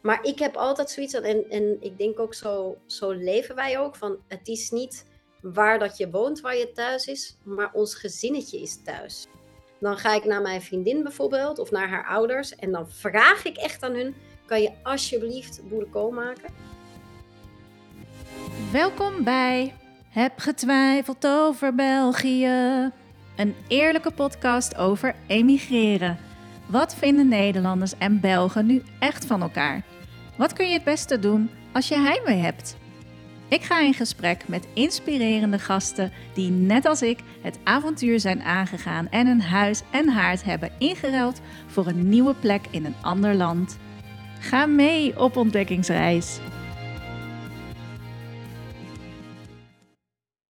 Maar ik heb altijd zoiets, en, ik denk ook zo, zo leven wij ook, van het is niet waar dat je woont, waar je thuis is, maar ons gezinnetje is thuis. Dan ga ik naar mijn vriendin bijvoorbeeld, of naar haar ouders, en dan vraag ik echt aan hun, kan je alsjeblieft boerenkool maken? Welkom bij Heb getwijfeld over België. Een eerlijke podcast over emigreren. Wat vinden Nederlanders en Belgen nu echt van elkaar? Wat kun je het beste doen als je heimwee hebt? Ik ga in gesprek met inspirerende gasten die net als ik het avontuur zijn aangegaan en een huis en haard hebben ingeruild voor een nieuwe plek in een ander land. Ga mee op ontdekkingsreis.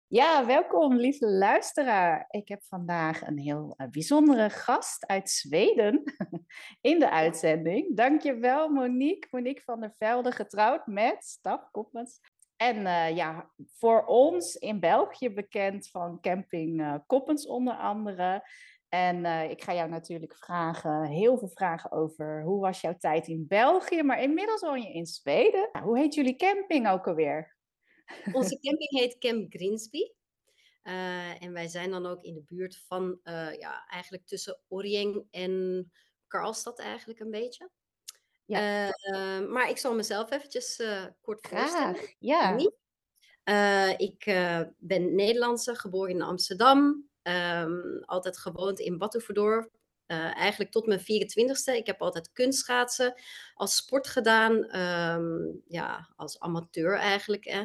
Ja, welkom lieve luisteraar. Ik heb vandaag een heel uh, bijzondere gast uit Zweden in de uitzending. Dankjewel Monique, Monique van der Velde, getrouwd met Staf Koppens. En uh, ja, voor ons in België bekend van camping uh, Koppens onder andere. En ik ga jou natuurlijk vragen, heel veel vragen over hoe was jouw tijd in België, maar inmiddels woon je in Zweden. Hoe heet jullie camping ook alweer? Onze camping heet Camp Grinsby. Uh, en wij zijn dan ook in de buurt van, uh, ja, eigenlijk tussen Oriëng en Karlstad eigenlijk een beetje. Ja. Uh, maar ik zal mezelf eventjes kort voorstellen. Ja. ik ben Nederlandse, geboren in Amsterdam. Um, altijd gewoond in Batuverdorp. Uh, eigenlijk tot mijn 24ste. Ik heb altijd kunstschaatsen als sport gedaan. Um, ja, als amateur eigenlijk. Hè.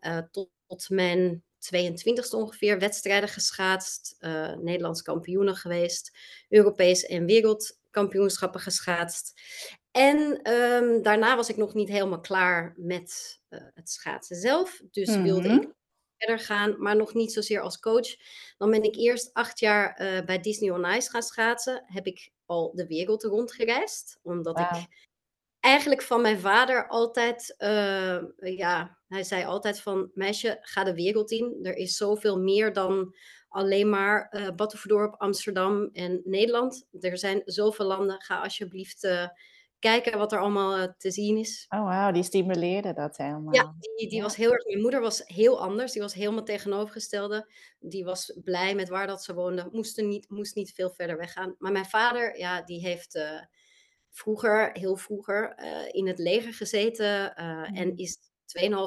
Uh, tot, tot, mijn 22ste ongeveer wedstrijden geschaatst. Uh, Nederlands kampioenen geweest. Europees en wereldkampioenschappen geschaatst. En um, daarna was ik nog niet helemaal klaar met het schaatsen zelf. Dus mm -hmm. wilde ik verder gaan, maar nog niet zozeer als coach. Dan ben ik eerst acht jaar uh, bij Disney on Ice gaan schaatsen. Heb ik al de wereld rondgereisd, omdat wow. ik eigenlijk van mijn vader altijd, uh, ja, hij zei altijd van, meisje, ga de wereld in. Er is zoveel meer dan alleen maar uh, Amsterdam en Nederland. Er zijn zoveel landen, ga alsjeblieft uh, kijken wat er allemaal te zien is. Oh wauw, die stimuleerde dat helemaal. Ja, die, die ja. was heel erg. Mijn moeder was heel anders. Die was helemaal tegenovergestelde. Die was blij met waar dat ze woonde. Moest, niet, moest niet veel verder weggaan. Maar mijn vader, ja, die heeft uh, vroeger, heel vroeger, uh, in het leger gezeten. Uh, mm. En is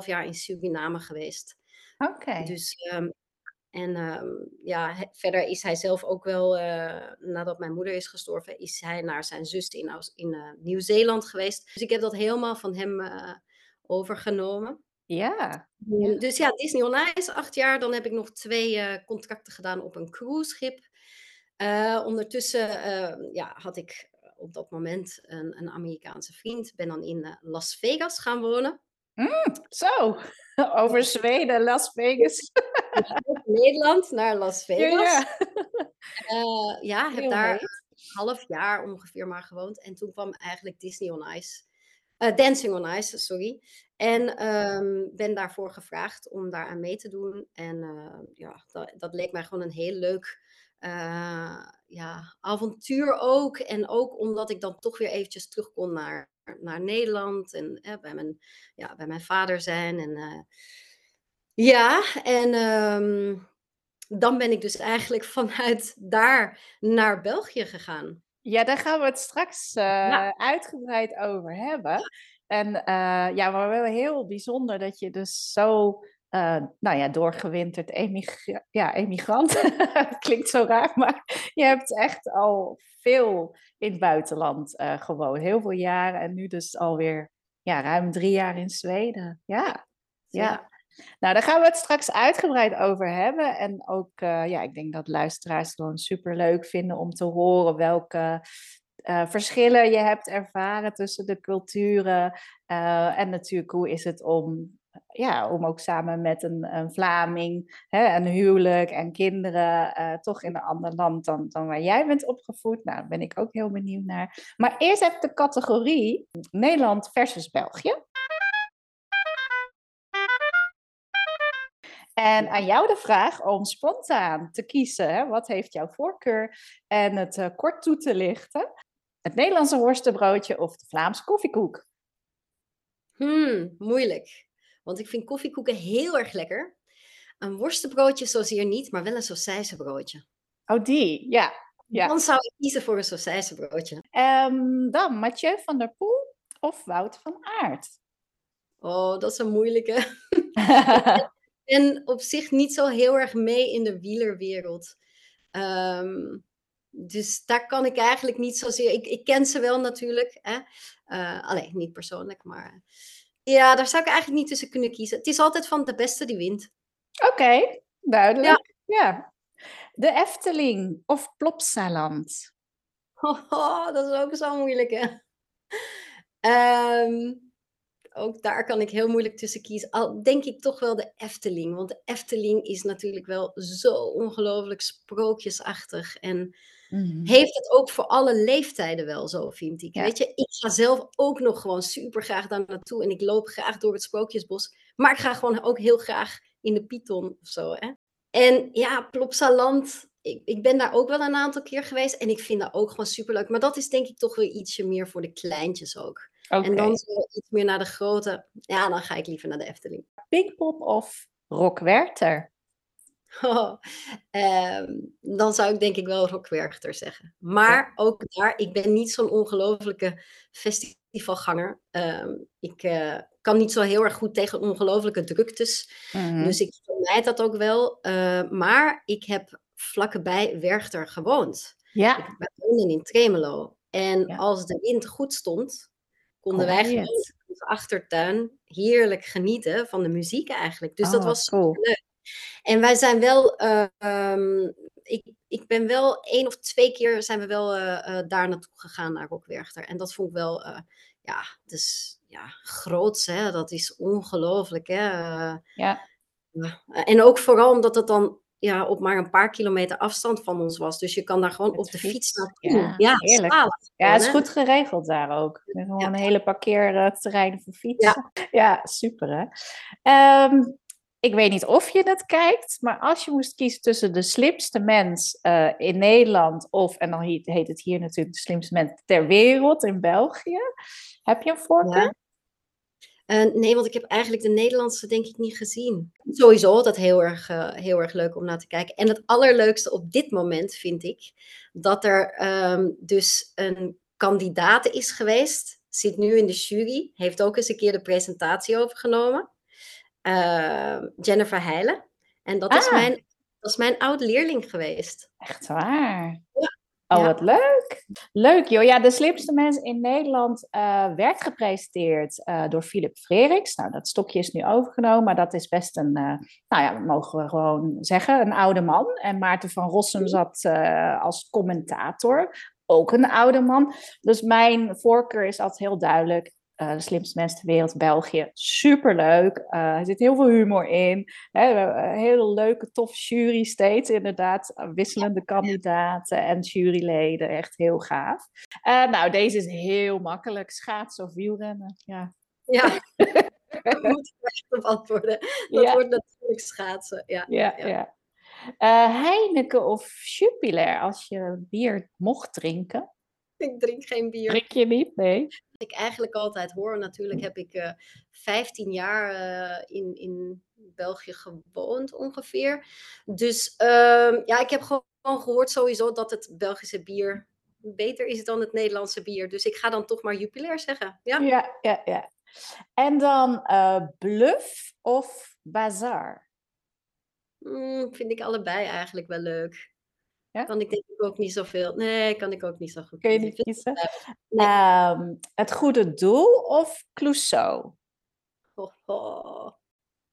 2,5 jaar in Suriname geweest. Oké. Okay. Dus um, en um, ja, verder is hij zelf ook wel, uh, nadat mijn moeder is gestorven, is hij naar zijn zus in, in uh, Nieuw-Zeeland geweest. Dus ik heb dat helemaal van hem uh, overgenomen. Ja. Dus ja, Disney On Ice, acht jaar. Dan heb ik nog twee contracten gedaan op een cruiseschip. ondertussen ja, had ik op dat moment een, een Amerikaanse vriend. Ben dan in Las Vegas gaan wonen. Mm, zo, over Zweden, Las Vegas. Nederland naar Las Vegas. Ja, ja. Uh, ja heb daar een half jaar ongeveer maar gewoond. En toen kwam eigenlijk Disney on Ice. Uh, Dancing on Ice, sorry. En um, ben daarvoor gevraagd om daar aan mee te doen. En uh, ja, dat, dat, leek mij gewoon een heel leuk ja, avontuur ook. En ook omdat ik dan toch weer eventjes terug kon naar, naar Nederland. En bij, mijn, ja, bij mijn vader zijn. En ja, en um, dan ben ik dus eigenlijk vanuit daar naar België gegaan. Ja, daar gaan we het straks uh, ja. uitgebreid over hebben. En uh, ja, maar wel heel bijzonder dat je dus zo, uh, nou ja, doorgewinterd emigra ja, emigrant. Klinkt zo raar, maar je hebt echt al veel in het buitenland gewoond. Heel veel jaren en nu dus alweer ja, ruim drie jaar in Zweden. Ja, ja. ja. Nou, daar gaan we het straks uitgebreid over hebben. En ook, uh, ja, ik denk dat luisteraars het gewoon super leuk vinden om te horen welke uh, verschillen je hebt ervaren tussen de culturen. Uh, en natuurlijk, hoe is het om, ja, om ook samen met een, een Vlaming, hè, een huwelijk en kinderen, toch in een ander land dan, dan waar jij bent opgevoed. Nou, daar ben ik ook heel benieuwd naar. Maar eerst even de categorie Nederland versus België. En aan jou de vraag om spontaan te kiezen. Hè? Wat heeft jouw voorkeur? En het uh, kort toe te lichten. Het Nederlandse worstenbroodje of de Vlaamse koffiekoek? Hmm, moeilijk. Want ik vind koffiekoeken heel erg lekker. Een worstenbroodje zozeer niet, maar wel een sausijzenbroodje. Oh, die, ja. ja. Dan zou ik kiezen voor een sausijzenbroodje. Um, dan Mathieu van der Poel of Wout van Aert? Oh, dat is een moeilijke. en op zich niet zo heel erg mee in de wielerwereld. Um, dus daar kan ik eigenlijk niet zozeer. Ik, ik ken ze wel natuurlijk. Hè? Uh, alleen niet persoonlijk, maar. Ja, daar zou ik eigenlijk niet tussen kunnen kiezen. Het is altijd van de beste die wint. Oké, duidelijk. Ja. ja. De Efteling of Plopsaland? Oh, dat is ook zo moeilijk, hè? Um, ook daar kan ik heel moeilijk tussen kiezen. Al denk ik toch wel de Efteling. Want de Efteling is natuurlijk wel zo ongelooflijk sprookjesachtig. En mhm. heeft het ook voor alle leeftijden wel zo, vind ik. Weet je, ik ga zelf ook nog gewoon super graag daar naartoe. En ik loop graag door het sprookjesbos. Maar ik ga gewoon ook heel graag in de Python of zo. Hè? En ja, Plopsaland. Ik, ik ben daar ook wel een aantal keer geweest. En ik vind dat ook gewoon super leuk. Maar dat is denk ik toch weer ietsje meer voor de kleintjes ook. En dan zo iets meer naar de grote. Ja, dan ga ik liever naar de Efteling. Pinkpop of Rockwerter? Oh, um, dan zou ik denk ik wel Rockwerchter zeggen. Maar ook daar, ik ben niet zo'n ongelofelijke festivalganger. Um, ik uh, kan niet zo heel erg goed tegen ongelofelijke druktes. Mm-hmm. Dus ik vermijd dat ook wel. Uh, maar ik heb vlakbij Werchter gewoond. Ja. Ik woonde in Tremelo. En ja. als de wind goed stond, konden wij gewoon in onze achtertuin heerlijk genieten van de muziek eigenlijk. Dus dat oh, was cool. leuk. En wij zijn wel, uh, ik, ik ben wel één of twee keer zijn we wel uh, uh, daar naartoe gegaan naar Rockwerchter. En dat vond ik wel, ja, dus ja, groots hè. Dat is ongelooflijk hè. ja. En ook vooral omdat het dan ja, op maar een paar kilometer afstand van ons was. Dus je kan daar gewoon op de fiets, naartoe. Ja, ja heerlijk. ja, het is goed geregeld daar ook. Met gewoon een hele parkeerterrein voor fietsen. Ja, ja super hè. Um, ik weet niet of je het kijkt, maar als je moest kiezen tussen de slimste mens uh, in Nederland of, en dan heet het hier natuurlijk de slimste mens ter wereld in België, heb je een voorkeur? Uh, nee, want ik heb eigenlijk de Nederlandse denk ik niet gezien. Sowieso altijd heel erg, uh, heel erg leuk om naar te kijken. En het allerleukste op dit moment vind ik dat er um, dus een kandidaat is geweest, zit nu in de jury, heeft ook eens een keer de presentatie overgenomen. Uh, Jennifer Heijlen. En dat, is ah. mijn, dat is mijn oude leerling geweest. Echt waar? Ja. Oh, wat leuk. Leuk joh. Ja, de slimste mens in Nederland uh, werd gepresenteerd uh, door Philip Freriks. Nou, dat stokje is nu overgenomen, maar dat is best een, uh, nou ja, mogen we gewoon zeggen, een oude man. En Maarten van Rossum zat als commentator, ook een oude man. Dus mijn voorkeur is altijd heel duidelijk. Uh, de slimste mensen ter wereld, België. Superleuk. Uh, er zit heel veel humor in. Hè, een hele leuke, toffe jury steeds. Inderdaad, wisselende kandidaten en juryleden. Echt heel gaaf. Uh, nou, deze is heel makkelijk. Schaatsen of wielrennen. Ja. Ja. Daar moet ik echt op antwoorden. Dat ja. wordt natuurlijk schaatsen. Ja, ja, ja. ja. Heineken of Jupiler als je bier mocht drinken? Ik drink geen bier. Drink je niet? Nee. ik eigenlijk altijd hoor, natuurlijk heb ik uh, eh, 15 jaar uh, in, in België gewoond ongeveer. Dus uh, ja, ik heb gewoon gehoord sowieso dat het Belgische bier beter is dan het Nederlandse bier. Dus ik ga dan toch maar Jupiler zeggen. Ja, ja, ja. ja. En dan uh, Bluff of Bazaar? Mm, vind ik allebei eigenlijk wel leuk. Ja? Kan ik denk ik ook niet zoveel. Nee, kan ik ook niet zo goed Kun je niet kiezen? Nee. Um, het goede doel of Clouseau? Oh, oh.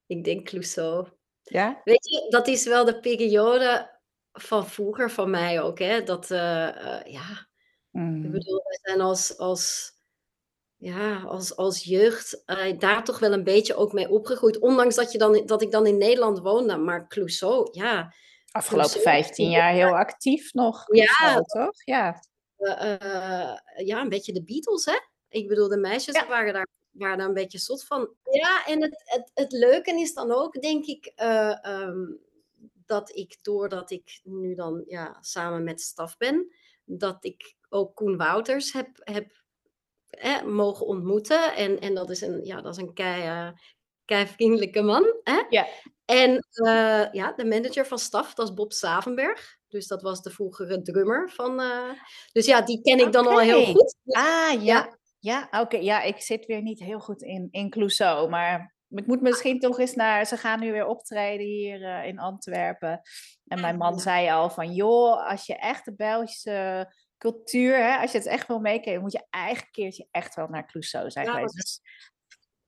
Ik denk Clouseau. Ja? Weet je, dat is wel de periode van vroeger van mij ook. Hè? Dat, uh, uh, ja, mm. ik bedoel, wij zijn als, als, ja, als, als jeugd uh, daar toch wel een beetje ook mee opgegroeid. Ondanks dat, je dan, dat ik dan in Nederland woonde. Maar Clouseau, ja, Afgelopen 15 jaar heel actief nog. Ja, toch? Ja. Uh, ja, een beetje de Beatles, hè? Ik bedoel, de meisjes ja. waren, daar, waren daar een beetje zot van. Ja, en het, het, het leuke is dan ook, denk ik, uh, um, dat ik doordat ik nu dan ja, samen met staf ben, dat ik ook Koen Wouters heb, heb mogen ontmoeten. En, en dat is een, ja, dat is een kei, eh, kei vriendelijke man. Hè? Ja. En eh, ja, de manager van staf, dat is Bob Savenberg. Dus dat was de vroegere drummer van. eh, dus ja, die ken ik dan al heel goed. Ah, ja. Ja, oké. Ja, ik zit weer niet heel goed in, in Clouseau, maar ik moet misschien toch eens naar... Ze gaan nu weer optreden hier eh, in Antwerpen. En mijn man Ja. zei al van, joh, als je echt de Belgische cultuur, hè, als je het echt wil meekijken, moet je eigen keertje echt wel naar Clouseau zijn Ja, geweest. Dus,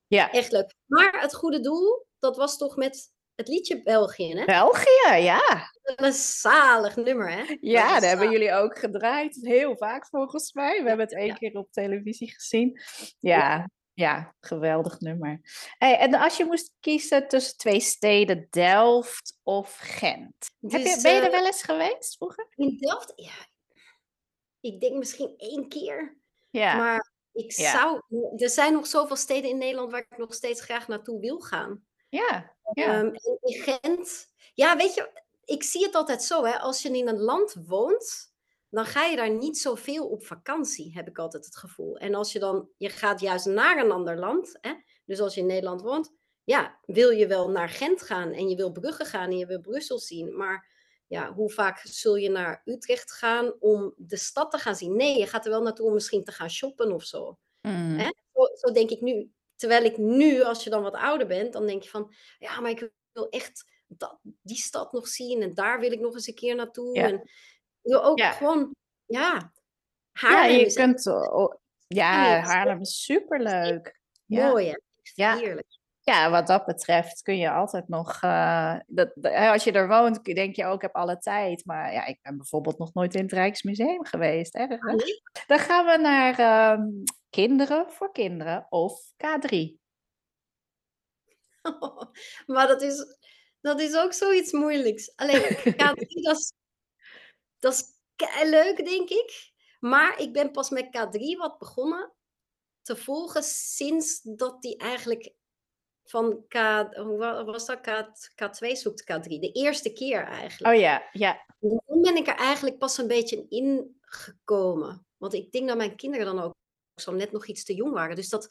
ja, echt leuk. Maar het goede doel, dat was toch met het liedje België, hè? België, ja. Een zalig nummer, hè? Dat Ja, daar hebben jullie ook gedraaid. Heel vaak volgens mij. We hebben het één ja. keer op televisie gezien. Ja, ja, geweldig nummer. Hey, en als je moest kiezen tussen twee steden, Delft of Gent. Heb je, Dus, ben je er eh, wel eens geweest vroeger? In Delft, ja. Ik denk misschien één keer. Ja, Maar ik Ja. zou... Er zijn nog zoveel steden in Nederland waar ik nog steeds graag naartoe wil gaan. Ja, ja. Ehm, in Gent... Ja, weet je, ik zie het altijd zo, hè. Als je in een land woont, dan ga je daar niet zoveel op vakantie, heb ik altijd het gevoel. En als je dan... Je gaat juist naar een ander land, hè. Dus als je in Nederland woont, ja, wil je wel naar Gent gaan en je wil Brugge gaan en je wil Brussel zien. Maar ja, hoe vaak zul je naar Utrecht gaan om de stad te gaan zien? Nee, je gaat er wel naartoe om misschien te gaan shoppen of zo. Mm. Hè? Zo, zo denk ik nu. Terwijl ik nu, als je dan wat ouder bent, dan denk je van, ja, maar ik wil echt dat, die stad nog zien en daar wil ik nog eens een keer naartoe. Ja. En ik wil ook Ja. gewoon, ja, Ja, Haarlem je is kunt... oh, ja. Haarlem is superleuk. Ja. mooi, hè? Ja. heerlijk. Ja, wat dat betreft kun je altijd nog. eh, dat, als je er woont, denk je ook, ik heb alle tijd. Maar ja, ik ben bijvoorbeeld nog nooit in het Rijksmuseum geweest. Hè? Dan gaan we naar ehm, kinderen voor kinderen of K3. maar dat is, dat is ook zoiets moeilijks. Alleen, K3, dat is, dat is leuk, denk ik. Maar ik ben pas met K3 wat begonnen te volgen sinds dat die eigenlijk van K, hoe wa- was dat? K, K2 zoekt K3. De eerste keer eigenlijk. Oh ja, ja. En toen ben ik er eigenlijk pas een beetje in gekomen. Want ik denk dat mijn kinderen dan ook zo net nog iets te jong waren. Dus dat,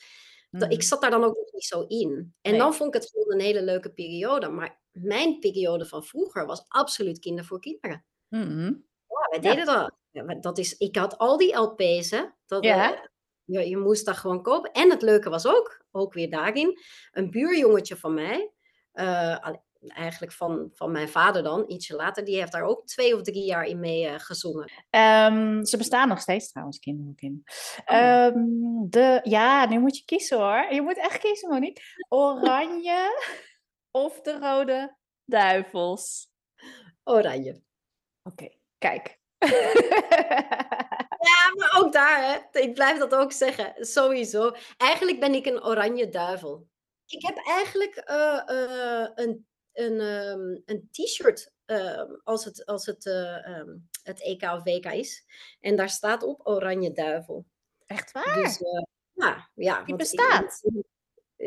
dat, ik Mhm. zat daar dan ook nog niet zo in. En Nee. dan vond ik het een hele leuke periode. Maar mijn periode van vroeger was absoluut kinder voor kinderen. Mhm. Ja, wij Ja. deden dat. Ja, dat is, ik had al die LP's, hè. Dat, Ja. eh, je, je moest dat gewoon kopen. En het leuke was ook, ook weer daarin, een buurjongetje van mij, eh, eigenlijk van, van mijn vader dan, ietsje later, die heeft daar ook twee of drie jaar in mee eh, gezongen. Ehm, ze bestaan nog steeds trouwens, kinderen. Oh. Ehm, de, ja, nu moet je kiezen hoor. Je moet echt kiezen, Monique. Oranje of de rode duivels? Oranje. Oké, kijk. Ja, maar ook daar, hè. Ik blijf dat ook zeggen. Sowieso. Eigenlijk ben ik een oranje duivel. Ik heb eigenlijk eh, eh, een, een, ehm, een t-shirt ehm, als het, als het, eh, ehm, het EK of WK is. En daar staat op oranje duivel. Echt waar? Dus ja, ja. Die want ik- bestaat?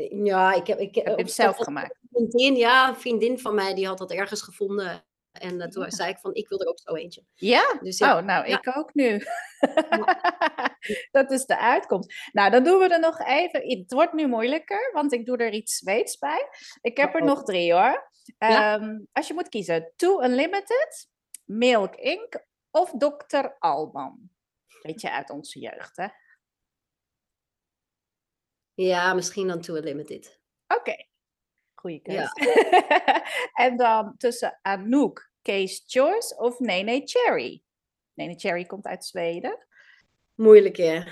Ja, ik heb... Ik, Heb je hem op- zelf gemaakt? Vriendin, ja, een vriendin van mij, die had dat ergens gevonden. En toen Ja. zei ik van, ik wil er ook zo eentje. Ja? Dus ja, Oh, nou, ja. ik ook nu. Dat is de uitkomst. Nou, dan doen we er nog even. Het wordt nu moeilijker, want ik doe er iets Zweeds bij. Ik heb er Uh-oh. nog drie hoor. Ehm, als je moet kiezen, Too Unlimited, Milk Inc. of Dr. Alban. Beetje uit onze jeugd, hè? Ja, misschien dan To A Limited. Oké, goede keus. Ja. en dan tussen Anouk, Case Choice of Nene Cherry. Nene Cherry komt uit Zweden. Moeilijk, hè?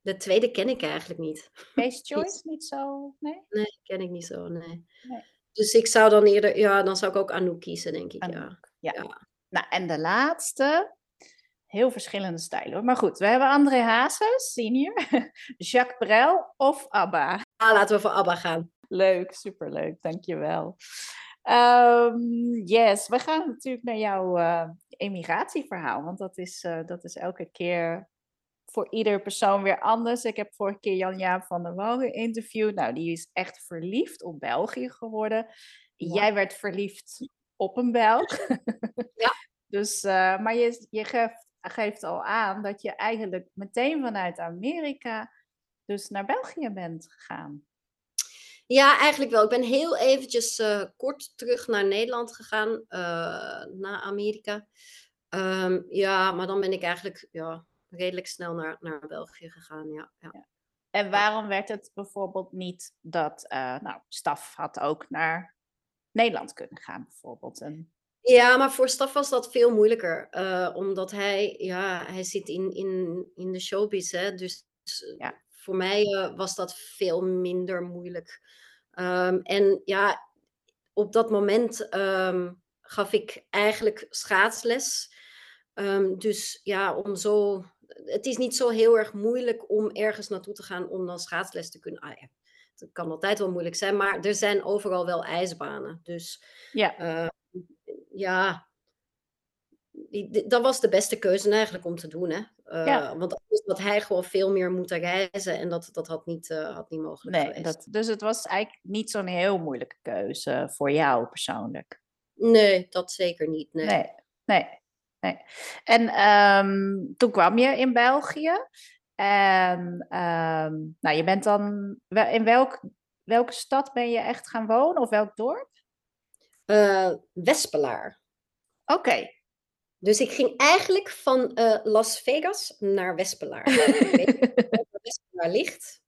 De tweede ken ik eigenlijk niet. Case Choice, niet zo, nee? Nee, ken ik niet zo, nee. Nee. Dus ik zou dan eerder, ja, dan zou ik ook Anouk kiezen, denk ik, ja. Ja. Nou, en de laatste, heel verschillende stijlen hoor. Maar goed, we hebben André Hazes, senior, Jacques Brel of ABBA. Ah, laten we voor ABBA gaan. Leuk, superleuk, dankjewel. Ehm yes, we gaan natuurlijk naar jouw eh, emigratieverhaal, want dat is, eh, dat is elke keer voor ieder persoon weer anders. Ik heb vorige keer Jan-Jaap van der Wal geïnterviewd. Nou, die is echt verliefd op België geworden. Ja. Jij werd verliefd op een Belg. Ja. Dus, eh, maar je, je geeft, geeft al aan dat je eigenlijk meteen vanuit Amerika dus naar België bent gegaan. Ja, eigenlijk wel. Ik ben heel eventjes uh, kort terug naar Nederland gegaan, uh, naar Amerika. Um, ja, maar dan ben ik eigenlijk ja, redelijk snel naar, naar België gegaan. Ja, ja. ja. En waarom werd het bijvoorbeeld niet dat, uh, nou, staf had ook naar Nederland kunnen gaan, bijvoorbeeld? En... Ja, maar voor Staf was dat veel moeilijker. omdat hij, ja, hij zit in, in, in de showbiz, hè. Dus ja voor mij uh, was dat veel minder moeilijk. Um, en ja, op dat moment um, gaf ik eigenlijk schaatsles. Um, dus ja, om zo. Het is niet zo heel erg moeilijk om ergens naartoe te gaan om dan schaatsles te kunnen. Ah, ja. Het kan altijd wel moeilijk zijn, maar er zijn overal wel ijsbanen. Dus ja, uh, ja dat was de beste keuze eigenlijk om te doen. Hè? Uh, ja. Want anders had hij gewoon veel meer moeten reizen en dat, dat had, niet, uh, had niet mogelijk nee, geweest. Dat, dus het was eigenlijk niet zo'n heel moeilijke keuze voor jou persoonlijk? Nee, dat zeker niet. Nee, nee. nee, nee. En um, toen kwam je in België. En um, nou, je bent dan... In welk, welke stad ben je echt gaan wonen of welk dorp? Uh, Wespelaar. Oké, dus ik ging eigenlijk van uh, Las Vegas naar Wespelaar. waar Wespelaar ligt.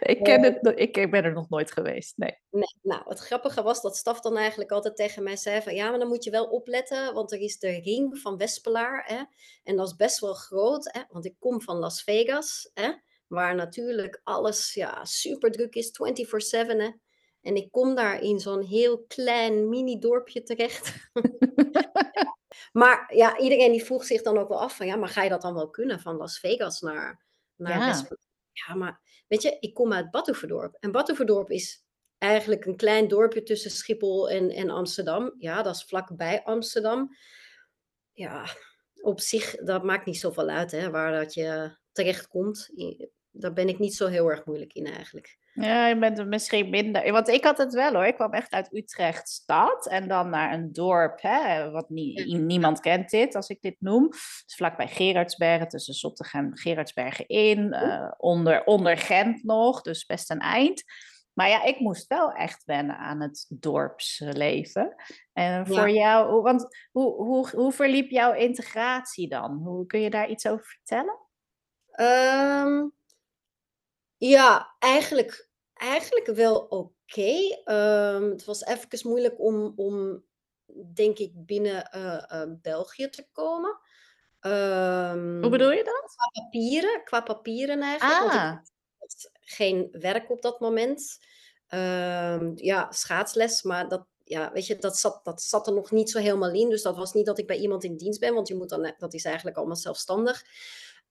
Ik, ken uh, het, ik ben er nog nooit geweest, nee. nee. Nou, het grappige was dat Staf dan eigenlijk altijd tegen mij zei van... ja, maar dan moet je wel opletten, want er is de ring van Wespelaar. Hè? En dat is best wel groot, hè? want ik kom van Las Vegas... Hè? waar natuurlijk alles ja, super druk is, 24-7. En ik kom daar in zo'n heel klein mini-dorpje terecht. Maar ja, iedereen die vroeg zich dan ook wel af van ja, maar ga je dat dan wel kunnen van Las Vegas naar, naar ja. Ja, maar weet je, ik kom uit Batuverdorp. En Batuverdorp is eigenlijk een klein dorpje tussen Schiphol en, en Amsterdam. Ja, dat is vlakbij Amsterdam. Ja, op zich, dat maakt niet zoveel uit hè, waar dat je terecht komt. Daar ben ik niet zo heel erg moeilijk in eigenlijk. Ja, je bent er misschien minder. Want ik had het wel hoor. Ik kwam echt uit Utrecht stad en dan naar een dorp. Hè, wat niemand kent dit als ik dit noem. Dus vlakbij Gerardsbergen, tussen Zottegem en Gerardsbergen in. Uh, onder, onder Gent nog, dus best een eind. Maar ja, ik moest wel echt wennen aan het dorpsleven. En voor jou, want hoe, hoe, hoe verliep jouw integratie dan? Hoe, kun je daar iets over vertellen? Um, ja, eigenlijk, eigenlijk wel oké. Ehm, het was even moeilijk om, om denk ik, binnen uh, België te komen. Um, Hoe bedoel je dat? Qua papieren, qua papieren eigenlijk. Want ik Ah, had geen werk op dat moment. Ehm, ja, schaatsles, maar dat, ja, weet je, dat zat, dat zat er nog niet zo helemaal in. Dus dat was niet dat ik bij iemand in dienst ben, want je moet dan, dat is eigenlijk allemaal zelfstandig.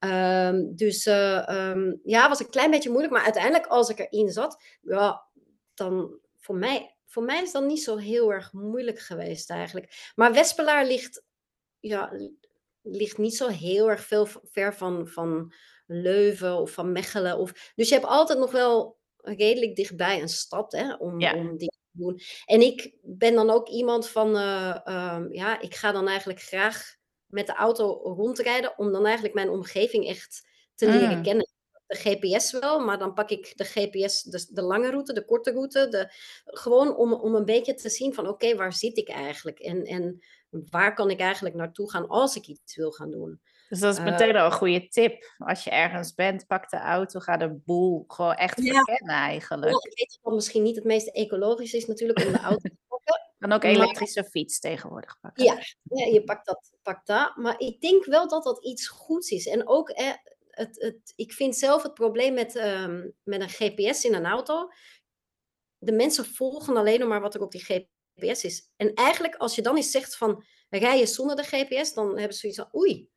Um, dus uh, um, ja, was een klein beetje moeilijk. Maar uiteindelijk, als ik erin zat, ja, dan voor mij, voor mij is dat niet zo heel erg moeilijk geweest eigenlijk. Maar Wespelaar ligt, ja, ligt niet zo heel erg veel ver van, van Leuven of van Mechelen. Of, dus je hebt altijd nog wel redelijk dichtbij een stad hè, om, ja. om die te doen. En ik ben dan ook iemand van, uh, um, ja, ik ga dan eigenlijk graag met de auto rondrijden om dan eigenlijk mijn omgeving echt te leren mm. kennen. De GPS wel, maar dan pak ik de GPS, de, de lange route, de korte route, de, gewoon om, om een beetje te zien van oké, waar zit ik eigenlijk? En, en waar kan ik eigenlijk naartoe gaan als ik iets wil gaan doen? Dus dat is eh, meteen al een goede tip. Als je ergens bent, pak de auto, ga de boel gewoon echt verkennen eigenlijk. Ik weet dat misschien niet het meest ecologisch is natuurlijk om de auto Dan ook elektrische fiets tegenwoordig pakken. Ja, ja je pakt dat, pakt dat. Maar ik denk wel dat dat iets goeds is. En ook, eh, het, het, ik vind zelf het probleem met, um, met een GPS in een auto. De mensen volgen alleen nog maar wat er op die GPS is. En eigenlijk, als je dan eens zegt van rij je zonder de GPS, dan hebben ze zoiets van oei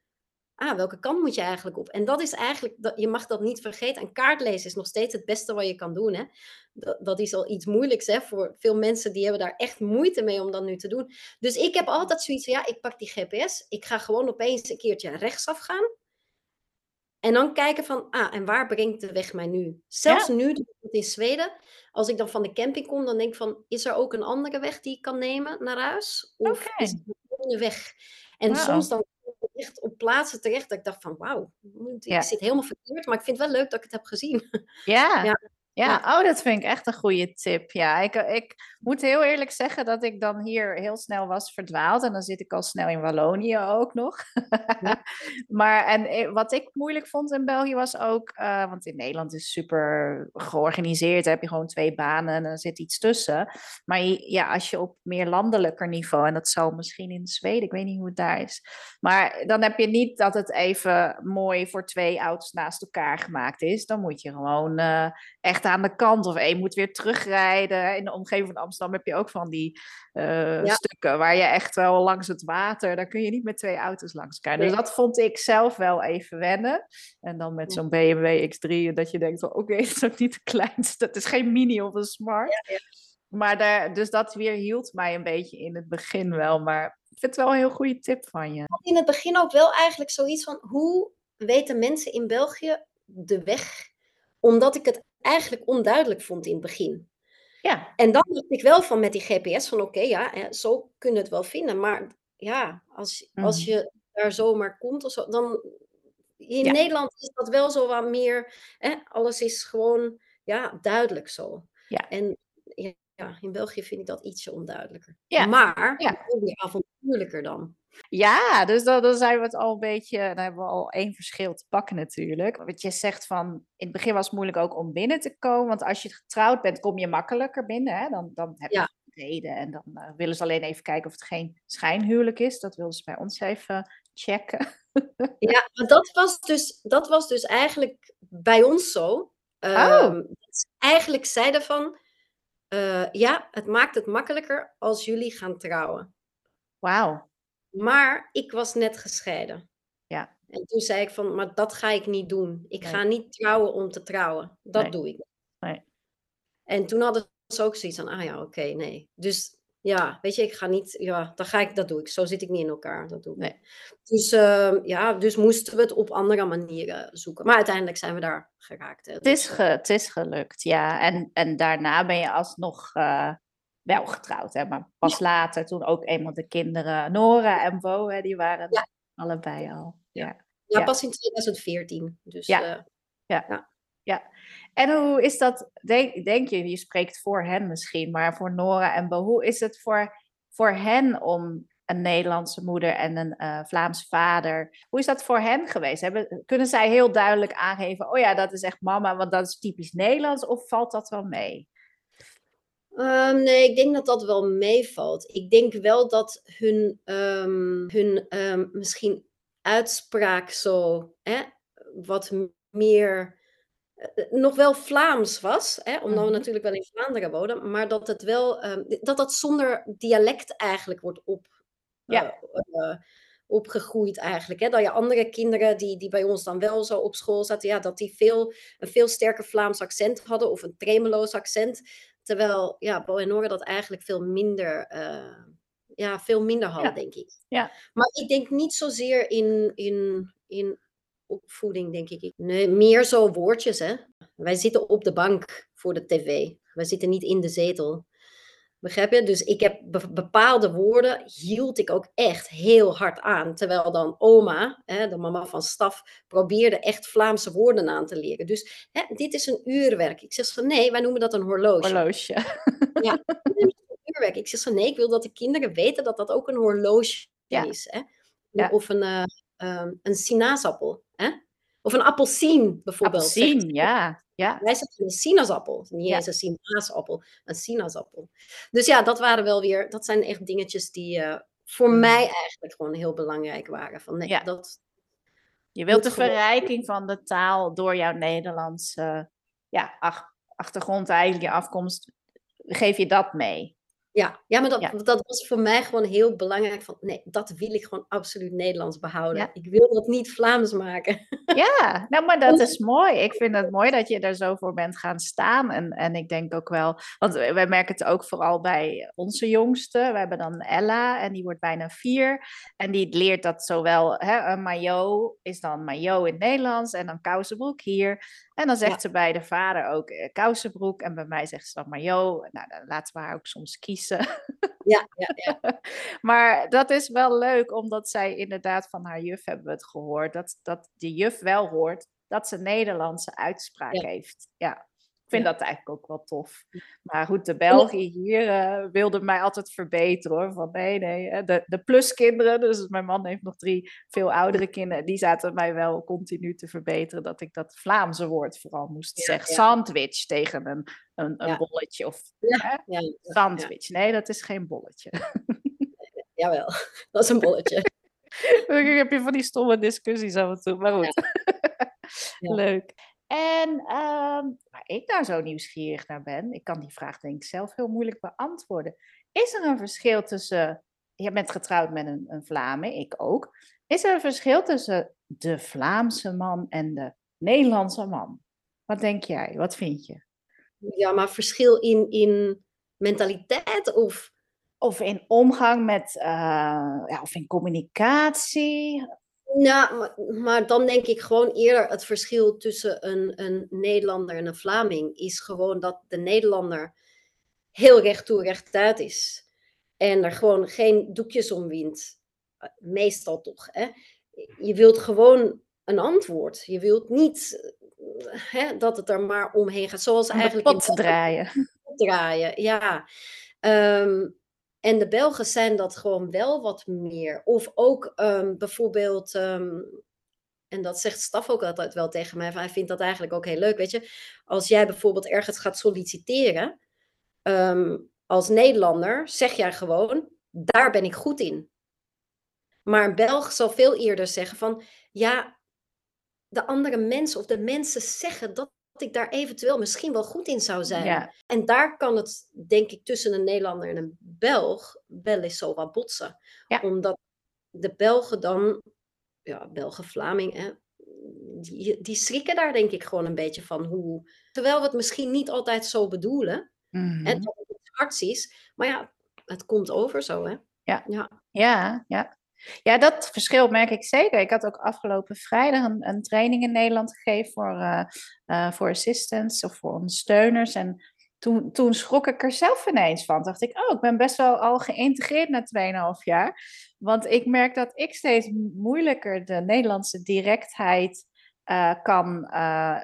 ah, welke kant moet je eigenlijk op? En dat is eigenlijk, dat, je mag dat niet vergeten. En kaartlezen is nog steeds het beste wat je kan doen. Hè? Dat, dat is al iets moeilijks hè? voor veel mensen die hebben daar echt moeite mee om dat nu te doen. Dus ik heb altijd zoiets van, ja, ik pak die GPS. Ik ga gewoon opeens een keertje rechtsaf gaan. En dan kijken van, ah, en waar brengt de weg mij nu? Zelfs ja. nu, in Zweden, als ik dan van de camping kom, dan denk ik van, is er ook een andere weg die ik kan nemen naar huis? Of okay. is het een weg? En wow. soms dan echt op plaatsen terecht dat ik dacht van wauw, ik zit helemaal verkeerd, maar ik vind het wel leuk dat ik het heb gezien. Ja, ja. Ja, oh, dat vind ik echt een goede tip. Ja, ik, ik moet heel eerlijk zeggen dat ik dan hier heel snel was verdwaald. En dan zit ik al snel in Wallonië ook nog. maar en eh, wat ik moeilijk vond in België was ook, uh, want in Nederland is super georganiseerd. heb je gewoon twee banen en er zit iets tussen. Maar ja, als je op meer landelijker niveau, en dat zal misschien in Zweden, ik weet niet hoe het daar is. Maar dan heb je niet dat het even mooi voor twee auto's naast elkaar gemaakt is. Dan moet je gewoon uh, echt aan de kant. Of je moet weer terugrijden. In de omgeving van Amsterdam heb je ook van die uh, stukken waar je echt wel langs het water, daar kun je niet met twee auto's langs elkaar. Dus dat vond ik zelf wel even wennen. En dan met zo'n BMW X3, dat je denkt van oké, okay, het is ook niet de kleinste. Het is geen mini of een smart. Ja, maar daar, dus dat weer hield mij een beetje in het begin wel. Maar ik vind het wel een heel goede tip van je. In het begin ook wel eigenlijk zoiets van hoe weten mensen in België de weg? Omdat ik het eigenlijk onduidelijk vond in het begin. Ja. En dan dacht ik wel van met die GPS van oké, ja, hè, zo kun je het wel vinden. Maar ja, als, als mhm. je daar zomaar komt of zo, dan in Nederland is dat wel zo wat meer, hè, alles is gewoon ja, duidelijk zo. Ja. En ja, in België vind ik dat ietsje onduidelijker. Ja. Maar ja. avontuurlijker dan. Ja, dus dan, dan zijn we het al een beetje, dan hebben we al één verschil te pakken natuurlijk. Wat je zegt van, in het begin was het moeilijk ook om binnen te komen, want als je getrouwd bent, kom je makkelijker binnen. Hè? Dan, dan heb je ja. reden en dan uh, willen ze alleen even kijken of het geen schijnhuwelijk is. Dat wilden ze bij ons even checken. ja, maar dat was dus, dat was dus eigenlijk bij ons zo. oh. Um, eigenlijk zeiden van, uh, ja, het maakt het makkelijker als jullie gaan trouwen. Wauw. Maar ik was net gescheiden. Ja. En toen zei ik van, maar dat ga ik niet doen. Ik ga niet trouwen om te trouwen. Dat doe ik. Nee. En toen hadden ze ook zoiets van, ah ja, oké, nee. Dus ja, weet je, ik ga niet, ja, dan ga ik, dat doe ik. Zo zit ik niet in elkaar, dat doe ik. Nee. Dus uh, ja, dus moesten we het op andere manieren zoeken. Maar uiteindelijk zijn we daar geraakt. Hè. Het, is dus, ge, het is gelukt, ja. En, en daarna ben je alsnog uh, wel getrouwd, hè. Maar pas later, toen ook eenmaal de kinderen, Nora en Bo, hè, die waren ja. allebei al. Ja. Ja, pas in 2014. Dus, ja. Uh, ja. ja. En hoe is dat, denk, denk je, je spreekt voor hen misschien, maar voor Nora en Bo, hoe is het voor, voor hen om een Nederlandse moeder en een uh, Vlaamse vader. Hoe is dat voor hen geweest? Hebben, kunnen zij heel duidelijk aangeven, oh ja, dat is echt mama, want dat is typisch Nederlands, of valt dat wel mee? Um, nee, ik denk dat dat wel meevalt. Ik denk wel dat hun, um, hun um, misschien uitspraak zo hè, wat meer eh, nog wel Vlaams was, hè, omdat we mhm. natuurlijk wel in Vlaanderen wonen, maar dat het wel, ehm, dat dat zonder dialect eigenlijk wordt op, ja. Uh, opgegroeid eigenlijk. Hè? Dat je andere kinderen die, die bij ons dan wel zo op school zaten, ja, dat die veel, een veel sterker Vlaams accent hadden of een tremeloos accent. Terwijl ja, Bo en Nora dat eigenlijk veel minder, ja, veel minder hadden, denk ik. Ja. Maar ik denk niet zozeer in, in, in opvoeding, denk ik. Nee, meer zo woordjes, hè. Wij zitten op de bank voor de tv. Wij zitten niet in de zetel. Begrijp je? Dus ik heb bepaalde woorden, hield ik ook echt heel hard aan. Terwijl dan oma, hè, de mama van Staf, probeerde echt Vlaamse woorden aan te leren. Dus hè, dit is een uurwerk. Ik zeg van nee, wij noemen dat een horloge. Horloge. Ja, een uurwerk. Ik zeg van nee, ik wil dat de kinderen weten dat dat ook een horloge is. Hè? Ja. Of een, uh, um, een sinaasappel. Hè? Of een appelsien bijvoorbeeld. Appelsien, ja. Ja. Wij zeggen een sinaasappel. Niet eens een sinaasappel, een sinaasappel. Dus ja, dat waren wel weer, dat zijn echt dingetjes die uh, voor mm. mij eigenlijk gewoon heel belangrijk waren. Van nee, ja. dat, je wilt de verrijking van de taal door jouw Nederlandse ja, achtergrond, eigenlijk je afkomst, geef je dat mee? Ja, ja maar dat, dat was voor mij gewoon heel belangrijk. Van, nee, dat wil ik gewoon absoluut Nederlands behouden. Ik wil dat niet Vlaams maken. Ja, nou, maar dat is mooi. Ik vind het mooi dat je er zo voor bent gaan staan. En, en ik denk ook wel, want wij merken het ook vooral bij onze jongste. We hebben dan Ella en die wordt bijna vier. En die leert dat zowel, hè, een maillot is dan maillot in het Nederlands en dan kousenbroek hier. En dan zegt ze bij de vader ook eh, kousenbroek. En bij mij zegt ze dan maillot. Nou, dan laten we haar ook soms kiezen. Ja, ja, ja. maar dat is wel leuk, omdat zij inderdaad van haar juf hebben we het gehoord. Dat, dat die juf wel hoort dat ze Nederlandse uitspraak heeft. Ja vind dat eigenlijk ook wel tof. Maar goed, de België hier uh, wilde mij altijd verbeteren hoor. Van nee, nee. De, de pluskinderen, dus mijn man heeft nog drie veel oudere kinderen, die zaten mij wel continu te verbeteren dat ik dat Vlaamse woord vooral moest zeggen. Sandwich tegen een, een, een bolletje. Of hè? sandwich. Nee, dat is geen bolletje. Jawel, dat is een bolletje. Dan heb je van die stomme discussies af en toe, maar goed. Leuk. En uh, waar ik daar zo nieuwsgierig naar ben, ik kan die vraag denk ik zelf heel moeilijk beantwoorden. Is er een verschil tussen, je bent getrouwd met een, een Vlaming, ik ook. Is er een verschil tussen de Vlaamse man en de Nederlandse man? Wat denk jij? Wat vind je? Ja, maar verschil in, in mentaliteit of? Of in omgang met, uh, ja, of in communicatie? Nou, maar, dan denk ik gewoon eerder het verschil tussen een, een Nederlander en een Vlaming is gewoon dat de Nederlander heel recht toe recht uit is. En er gewoon geen doekjes om wint. Meestal toch. Hè? Je wilt gewoon een antwoord. Je wilt niet hè, dat het er maar omheen gaat. Zoals eigenlijk. Pot draaien. draaien, ja. Um, en de Belgen zijn dat gewoon wel wat meer. Of ook um, bijvoorbeeld, um, en dat zegt Staf ook altijd wel tegen mij, hij vindt dat eigenlijk ook heel leuk. Weet je, als jij bijvoorbeeld ergens gaat solliciteren um, als Nederlander, zeg jij gewoon, daar ben ik goed in. Maar een Belg zal veel eerder zeggen van, ja, de andere mensen of de mensen zeggen dat ik daar eventueel misschien wel goed in zou zijn. Ja. En daar kan het, denk ik, tussen een Nederlander en een Belg wel eens zo wat botsen. Omdat de Belgen dan, ja, Belgen, Vlaming, die, die schrikken daar denk ik gewoon een beetje van. Hoe, terwijl we het misschien niet altijd zo bedoelen. En dat het hard is. Maar ja, het komt over zo, hè. Ja, ja, ja. ja. Ja, dat verschil merk ik zeker. Ik had ook afgelopen vrijdag een, training in Nederland gegeven voor, uh, voor assistants of voor ondersteuners. En toen, toen schrok ik er zelf ineens van. dacht ik, oh, ik ben best wel al geïntegreerd na 2,5 jaar. Want ik merk dat ik steeds moeilijker de Nederlandse directheid uh, kan.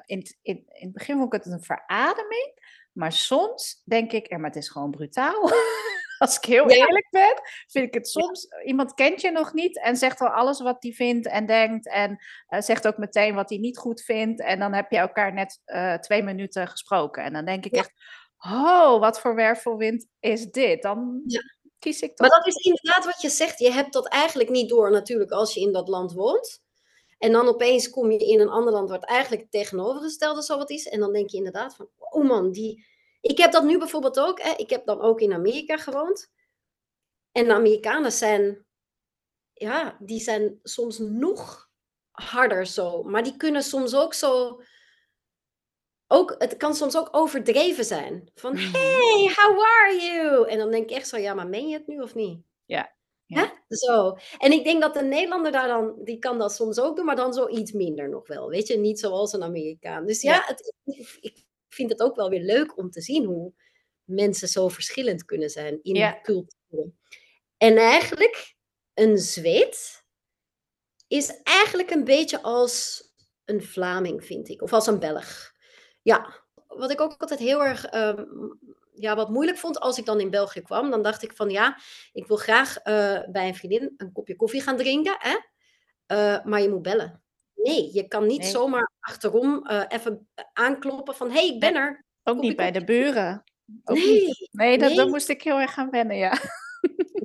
In, in, in het begin vond ik het een verademing. Maar soms denk ik, maar het is gewoon brutaal. Als ik heel eerlijk ben, vind ik het soms. Iemand kent je nog niet en zegt al alles wat hij vindt en denkt. En uh, zegt ook meteen wat hij niet goed vindt. En dan heb je elkaar net uh, twee minuten gesproken. En dan denk ik echt: oh, wat voor wervelwind is dit? Dan kies ik toch. Maar dat is inderdaad wat je zegt. Je hebt dat eigenlijk niet door, natuurlijk, als je in dat land woont. En dan opeens kom je in een ander land eigenlijk het tegenovergestelde zo wat is. En dan denk je inderdaad van, oh man, die, ik heb dat nu bijvoorbeeld ook. Hè. Ik heb dan ook in Amerika gewoond. En de Amerikanen zijn, ja, die zijn soms nog harder zo. Maar die kunnen soms ook zo. Ook, het kan soms ook overdreven zijn. Van, mm. hey, how are you? En dan denk ik echt zo, ja, maar meen je het nu of niet? Ja. ja. Zo. En ik denk dat de Nederlander daar dan, die kan dat soms ook doen, maar dan zo iets minder nog wel. Weet je, niet zoals een Amerikaan. Dus ja, Het, ik, vind het ook wel weer leuk om te zien hoe mensen zo verschillend kunnen zijn in ja. cultuur. En eigenlijk, een Zweed is eigenlijk een beetje als een Vlaming, vind ik. Of als een Belg. Ja, wat ik ook altijd heel erg ehm, ja, wat moeilijk vond als ik dan in België kwam. Dan dacht ik van ja, ik wil graag uh, bij een vriendin een kopje koffie gaan drinken. Hè? Uh, maar je moet bellen. Nee, je kan niet zomaar achterom uh, even aankloppen van... hé, hey, ik ben er. Ook niet bij de buren. Ook nee. Niet. Nee, dat, nee. moest ik heel erg gaan wennen, ja.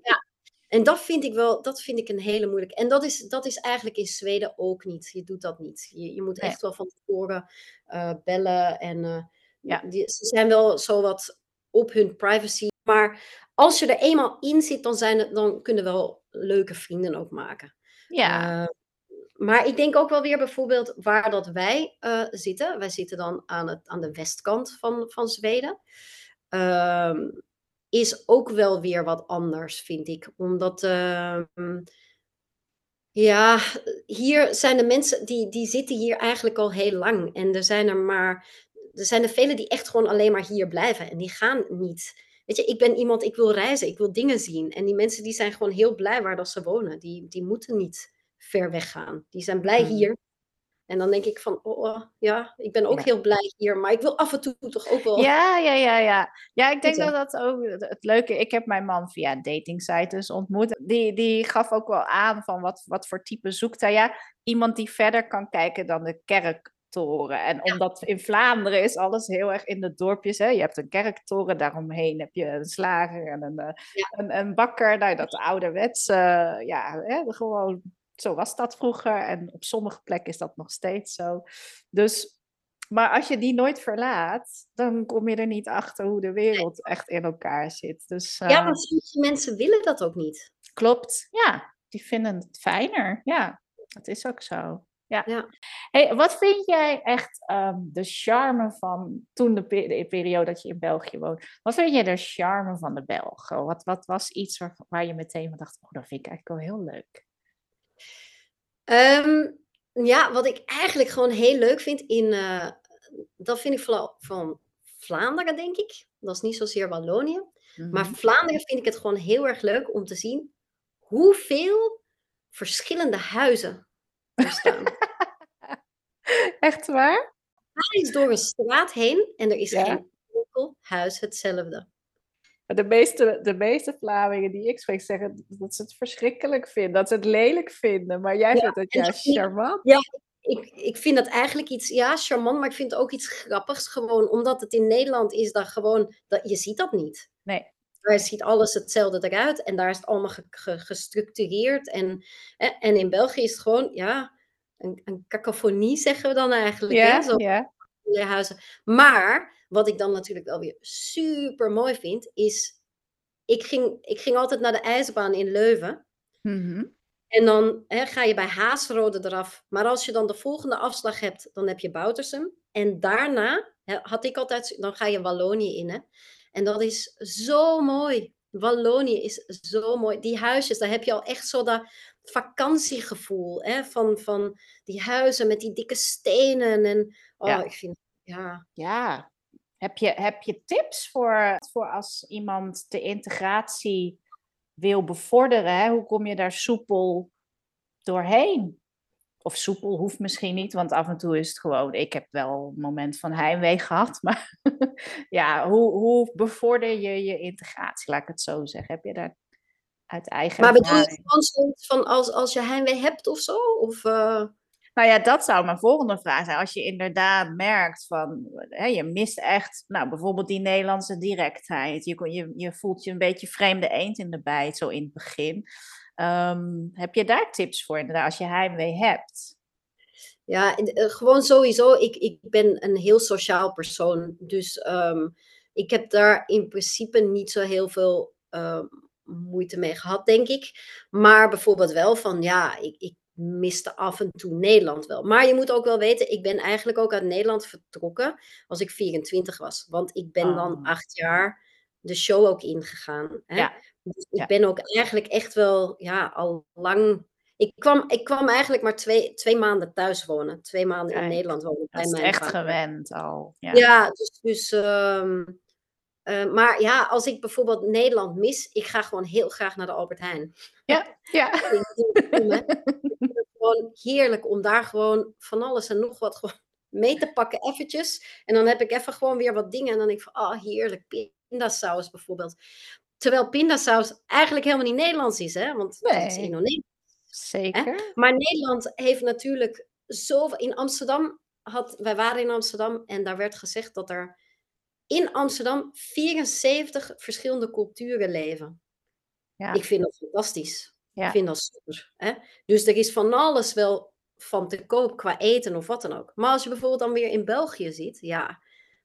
Ja, en dat vind ik wel, dat vind ik een hele moeilijke. En dat is, dat is eigenlijk in Zweden ook niet. Je doet dat niet. Je, je moet echt wel van tevoren uh, bellen. En uh, ja. die, ze zijn wel zo wat op hun privacy. Maar als je er eenmaal in zit, dan, zijn het, dan kunnen wel leuke vrienden ook maken. Ja. Uh, maar ik denk ook wel weer bijvoorbeeld waar dat wij uh, zitten. Wij zitten dan aan, het, aan de westkant van, van Zweden. Uh, is ook wel weer wat anders, vind ik. Omdat, uh, ja, hier zijn de mensen, die, die zitten hier eigenlijk al heel lang. En er zijn er maar, er zijn er velen die echt gewoon alleen maar hier blijven. En die gaan niet weet je, ik ben iemand, ik wil reizen, ik wil dingen zien. En die mensen die zijn gewoon heel blij waar dat ze wonen. Die, die moeten niet ver weg gaan. Die zijn blij Mhm. hier. En dan denk ik van, oh, oh, ja, ik ben ook Ja. heel blij hier, maar ik wil af en toe toch ook wel. Ja, ja, ja, ja. Ja, ik denk dat dat ook het leuke... Ik heb mijn man via een datingsite dus ontmoet. Die, die gaf ook wel aan van wat, wat voor type zoekt hij. Ja, iemand die verder kan kijken dan de kerktoren. En omdat in Vlaanderen is alles heel erg in de dorpjes. Hè? Je hebt een kerktoren, daaromheen heb je een slager en een, eh, Ja. een, een bakker. Nou, dat ouderwets, eh, ja, hè, gewoon... Zo was dat vroeger en op sommige plekken is dat nog steeds zo. Dus maar als je die nooit verlaat, dan kom je er niet achter hoe de wereld echt in elkaar zit. Dus Ja, eh, maar sommige mensen willen dat ook niet. klopt. Ja, die vinden het fijner. Ja, dat is ook zo. Ja. Ja. Hey, wat vind jij echt ehm, de charme van toen de periode dat je in België woont? Wat vind jij de charme van de Belgen? Wat, wat was iets waar, waar je meteen van dacht, oh, dat vind ik eigenlijk wel heel leuk. Ehm, ja, wat ik eigenlijk gewoon heel leuk vind in, eh, dat vind ik vooral van Vlaanderen, denk ik. Dat is niet zozeer Wallonië. Maar Mhm. Vlaanderen vind ik het gewoon heel erg leuk om te zien hoeveel verschillende huizen er staan. Echt waar? Ga eens door een straat heen en er is Ja. geen enkel huis hetzelfde. De meeste, de meeste Vlamingen die ik spreek zeggen dat ze het verschrikkelijk vinden, dat ze het lelijk vinden. Maar jij Ja, vindt het juist charmant. Ik, ik vind dat eigenlijk iets, ja, charmant, maar ik vind het ook iets grappigs gewoon. Omdat het in Nederland is dat gewoon, dat, je ziet dat niet. Nee. Daar ziet alles hetzelfde eruit en daar is het allemaal ge- ge- gestructureerd. En, hè, en in België is het gewoon, ja, een, een cacophonie zeggen we dan eigenlijk. Hè? Ja, Zo ja. Huizen. Maar wat ik dan natuurlijk wel weer super mooi vind, is. Ik ging, ik ging altijd naar de ijsbaan in Leuven. Mhm. En dan hè, ga je bij Haasrode eraf. Maar als je dan de volgende afslag hebt, dan heb je Boutersum. En daarna hè, had ik altijd, dan ga je Wallonië in. Hè? En dat is zo mooi. Wallonië is zo mooi. Die huisjes, daar heb je al echt zo dat vakantiegevoel. Hè? Van, van die huizen met die dikke stenen. En oh, Ja. ik vind, ja. Ja. Heb je, heb je tips voor, voor als iemand de integratie wil bevorderen? Hè? Hoe kom je daar soepel doorheen? Of soepel hoeft misschien niet, want af en toe is het gewoon. Ik heb wel een moment van heimwee gehad, maar ja, hoe, hoe bevorder je je integratie? Laat ik het zo zeggen. Heb je daar uit eigen Maar bedoel je zoiets van als, als je heimwee hebt of zo? Of, eh, Nou ja, dat zou mijn volgende vraag zijn. Als je inderdaad merkt van, hè, je mist echt, nou bijvoorbeeld die Nederlandse directheid. Je, kon- je, je voelt je een beetje vreemde eend in de bijt, zo in het begin. Ehm, heb je daar tips voor inderdaad, als je heimwee hebt? Ja, eh, gewoon sowieso. Ik, ik ben een heel sociaal persoon. Dus ehm, ik heb daar in principe niet zo heel veel ehm, moeite mee gehad, denk ik. Maar bijvoorbeeld wel van, ja, ik, ik miste af en toe Nederland wel. Maar je moet ook wel weten, ik ben eigenlijk ook uit Nederland vertrokken als ik 24 was. Want ik ben dan Oh. acht jaar de show ook ingegaan. Hè? Ja, Dus ik ja. ben ook eigenlijk echt wel, ja, al lang ik kwam, ik kwam eigenlijk maar twee, twee maanden thuis wonen. Twee maanden in Nederland wonen. bij Dat is mijn echt vader. gewend al. Ja. Ja, dus, dus ehm, eh, maar ja, als ik bijvoorbeeld Nederland mis, ik ga gewoon heel graag naar de Albert Heijn. Ja, ja. Ik vind het gewoon heerlijk om daar gewoon van alles en nog wat gewoon mee te pakken, eventjes. En dan heb ik even gewoon weer wat dingen en dan denk ik van, oh heerlijk, pindasaus bijvoorbeeld. Terwijl pindasaus eigenlijk helemaal niet Nederlands is, hè? Want het is Nee. Indonesisch. Zeker. Maar Nederland heeft natuurlijk zoveel. In Amsterdam had. Wij waren in Amsterdam en daar werd gezegd dat er in Amsterdam 74 verschillende culturen leven. Ja. Ik vind dat fantastisch. Ja. Ik vind dat super. Hè? Dus er is van alles wel van te koop qua eten of wat dan ook. Maar als je bijvoorbeeld dan weer in België ziet, ja,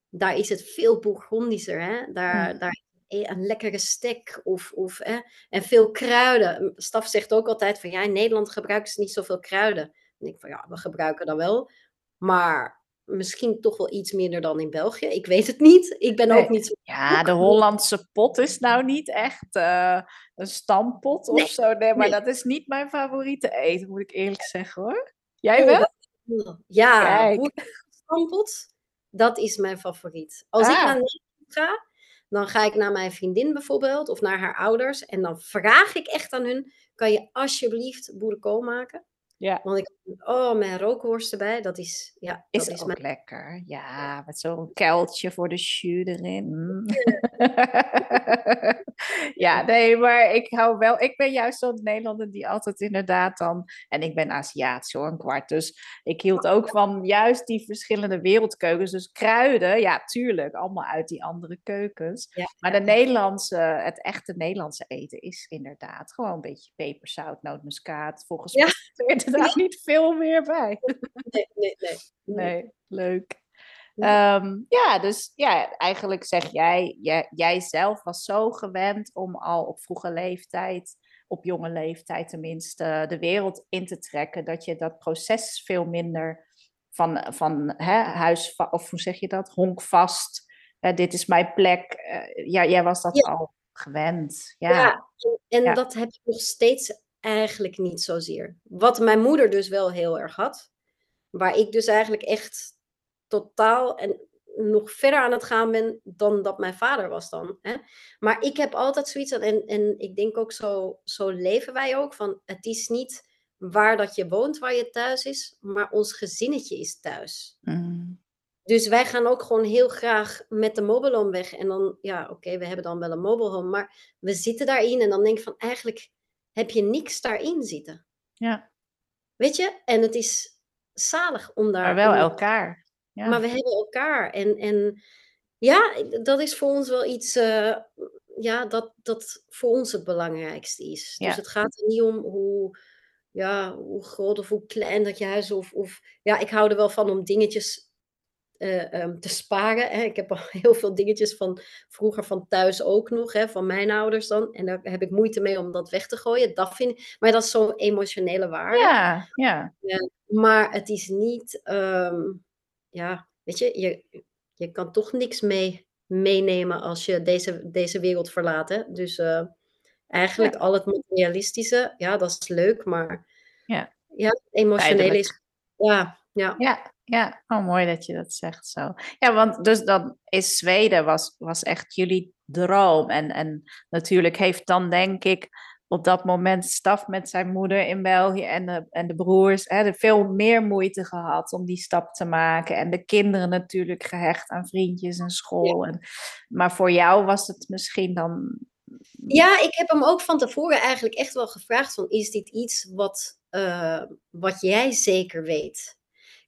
daar is het veel Bourgondischer. Hè? Daar, Mm. daar een lekkere stek of, of, hè? en veel kruiden. Staf zegt ook altijd van ja, in Nederland gebruiken ze niet zoveel kruiden. En ik van ja, we gebruiken dat wel. Maar misschien toch wel iets minder dan in België. Ik weet het niet. Ik ben Nee. ook niet zo. Ja, de Hollandse pot is nou niet echt eh, een stampot of Nee, zo. Nee, maar nee. dat is niet mijn favoriete eten, moet ik eerlijk zeggen hoor. Jij Oh, wel? dat- Ja, boerenstampot, dat is mijn favoriet. Als ik Ah. naar Nederland ga, dan ga ik naar mijn vriendin bijvoorbeeld of naar haar ouders en dan vraag ik echt aan hun: kan je alsjeblieft boerenkool maken? Ja. Want ik, oh, mijn rookworst erbij, dat is, ja, Is dat is ook mijn... lekker. Ja, met zo'n kuiltje voor de jus erin. Mm. Ja, nee, maar ik hou wel. Ik ben juist zo'n Nederlander die altijd inderdaad dan. En ik ben Aziatisch hoor, een kwart. Dus ik hield ook van juist die verschillende wereldkeukens. Dus kruiden, ja, tuurlijk, allemaal uit die andere keukens. Ja. Maar de Nederlandse, het echte Nederlandse eten is inderdaad gewoon een beetje peperzout, nootmuskaat. Volgens mij inderdaad niet veel meer bij. Nee, nee, nee. Nee, leuk. Ehm, ja, dus ja, eigenlijk zeg jij, jij, jij zelf was zo gewend om al op vroege leeftijd, op jonge leeftijd tenminste, de wereld in te trekken, dat je dat proces veel minder van, van hè, huis, of hoe zeg je dat, honkvast, hè, dit is mijn plek. eh, ja, jij was dat Ja. al gewend. Ja, Ja, en, en Ja. dat heb ik nog steeds eigenlijk niet zozeer. Wat mijn moeder dus wel heel erg had, waar ik dus eigenlijk echt totaal en nog verder aan het gaan ben dan dat mijn vader was dan. Hè? Maar ik heb altijd zoiets, en, en ik denk ook zo, zo leven wij ook, van het is niet waar dat je woont, waar je thuis is, maar ons gezinnetje is thuis. Mm. Dus wij gaan ook gewoon heel graag met de mobile home weg. En dan, ja, oké, we hebben dan wel een mobile home, maar we zitten daarin en dan denk ik van, eigenlijk heb je niks daarin zitten. ja, Weet je? En het is zalig om daar... maar wel om- elkaar. Ja. Maar we hebben elkaar. En, en ja, dat is voor ons wel iets, eh, ja, dat, dat voor ons het belangrijkste is. Ja. Dus het gaat er niet om hoe, ja, hoe groot of hoe klein dat je huis is. Of, of, ja, ik hou er wel van om dingetjes eh, ehm, te sparen. Hè. Ik heb al heel veel dingetjes van vroeger van thuis ook nog, hè, van mijn ouders dan. En daar heb ik moeite mee om dat weg te gooien. Dat vind ik, maar dat is zo'n emotionele waarde. ja, ja. Maar het is niet, ehm, ja, weet je, je, je kan toch niks mee meenemen als je deze, deze wereld verlaat. Hè? Dus eh, eigenlijk al het materialistische, ja, dat is leuk, maar Ja. ja, Tijdelijk. is, ja, ja. Ja, ja. Oh, mooi dat je dat zegt zo. Ja, want dus dan is Zweden was, was echt jullie droom. En, en natuurlijk heeft dan denk ik op dat moment Staf met zijn moeder in België en de, en de broers hè, veel meer moeite gehad om die stap te maken. En de kinderen natuurlijk gehecht aan vriendjes en school. En, maar voor jou was het misschien dan... Ja, ik heb hem ook van tevoren eigenlijk echt wel gevraagd van, is dit iets wat, eh, wat jij zeker weet?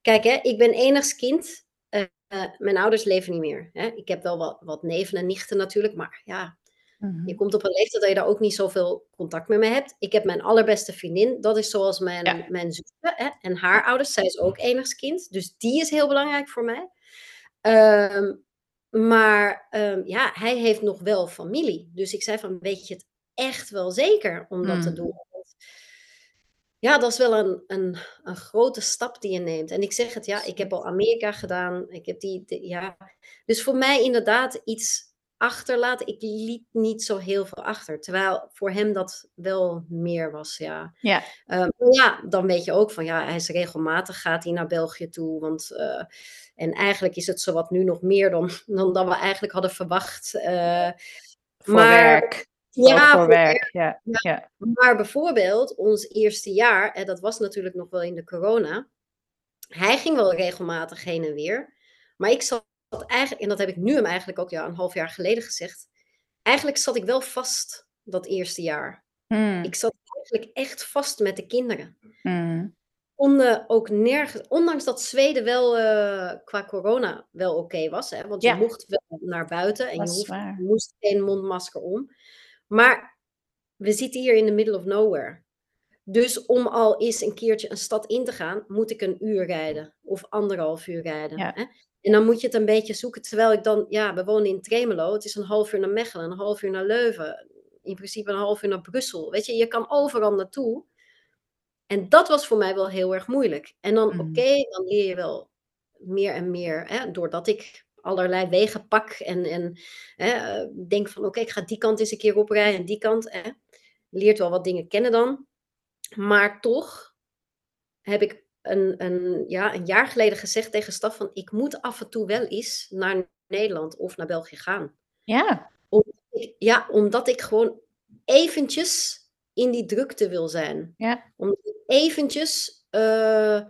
Kijk, hè, ik ben enigskind. eh eh, mijn ouders leven niet meer. Hè? Ik heb wel wat, wat neven en nichten natuurlijk, maar ja, Mhm. je komt op een leeftijd dat je daar ook niet zoveel contact mee hebt. Ik heb mijn allerbeste vriendin, dat is zoals mijn, Ja. mijn zusje hè? en haar ouders. Zij is ook enigskind, dus die is heel belangrijk voor mij. Ehm, maar ehm, ja, hij heeft nog wel familie. Dus ik zei van, weet je het echt wel zeker om dat te Mm. doen? Ja, dat is wel een, een, een grote stap die je neemt. En ik zeg het, ja, ik heb al Amerika gedaan. Ik heb die, die- ja. Dus voor mij inderdaad iets achterlaten. Ik liet niet zo heel veel achter. Terwijl voor hem dat wel meer was, ja. Ja, Ehm, ja, dan weet je ook van ja, hij is regelmatig gaat hij naar België toe. Want, eh, en eigenlijk is het zowat nu nog meer dan, dan, dan we eigenlijk hadden verwacht. eh, voor maar, werk. Ja, voor voor werk. Ja, Ja. ja. maar bijvoorbeeld ons eerste jaar, en dat was natuurlijk nog wel in de corona. Hij ging wel regelmatig heen en weer. Maar ik zat eigenlijk, en dat heb ik nu hem eigenlijk ook ja, een half jaar geleden gezegd. Eigenlijk zat ik wel vast dat eerste jaar. Mm, Ik zat eigenlijk echt vast met de kinderen. mm. konden ook nergens, ondanks dat Zweden wel eh, qua corona wel oké was, hè, want je mocht wel naar buiten en je, waar. je moest geen mondmasker om. Maar we zitten hier in the middle of nowhere. Dus om al eens een keertje een stad in te gaan, moet ik een uur rijden of anderhalf uur rijden. Ja. Hè? En dan moet je het een beetje zoeken, terwijl ik dan, ja, we wonen in Tremelo, het is een half uur naar Mechelen, een half uur naar Leuven, in principe een half uur naar Brussel. Weet je, je kan overal naartoe. En dat was voor mij wel heel erg moeilijk. En dan, Mm. oké, dan leer je wel meer en meer, hè, doordat ik allerlei wegen pak en, en hè, eh, denk van, oké, ik ga die kant eens een keer oprijden en die kant. Hè. Leert wel wat dingen kennen dan. Maar toch heb ik een, een, ja, een jaar geleden gezegd tegen staf van, ik moet af en toe wel eens naar Nederland of naar België gaan. Ja, ik, ja, omdat ik gewoon eventjes in die drukte wil zijn. Ja. Omdat ik eventjes, uh,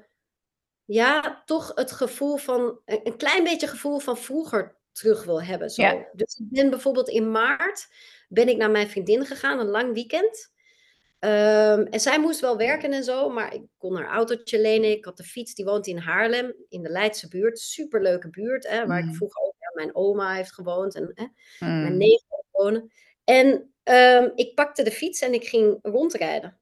ja, toch het gevoel van, een klein beetje gevoel van vroeger terug wil hebben. Zo. Ja. Dus ik ben bijvoorbeeld in maart, ben ik naar mijn vriendin gegaan, een lang weekend. Um, en zij moest wel werken en zo, maar ik kon haar autootje lenen. Ik had de fiets, die woont in Haarlem, in de Leidse buurt. Superleuke buurt, hè, waar Mm. ik vroeger ook, ja, mijn oma heeft gewoond en hè, mijn Mm. neef wonen. En um, ik pakte de fiets en ik ging rondrijden.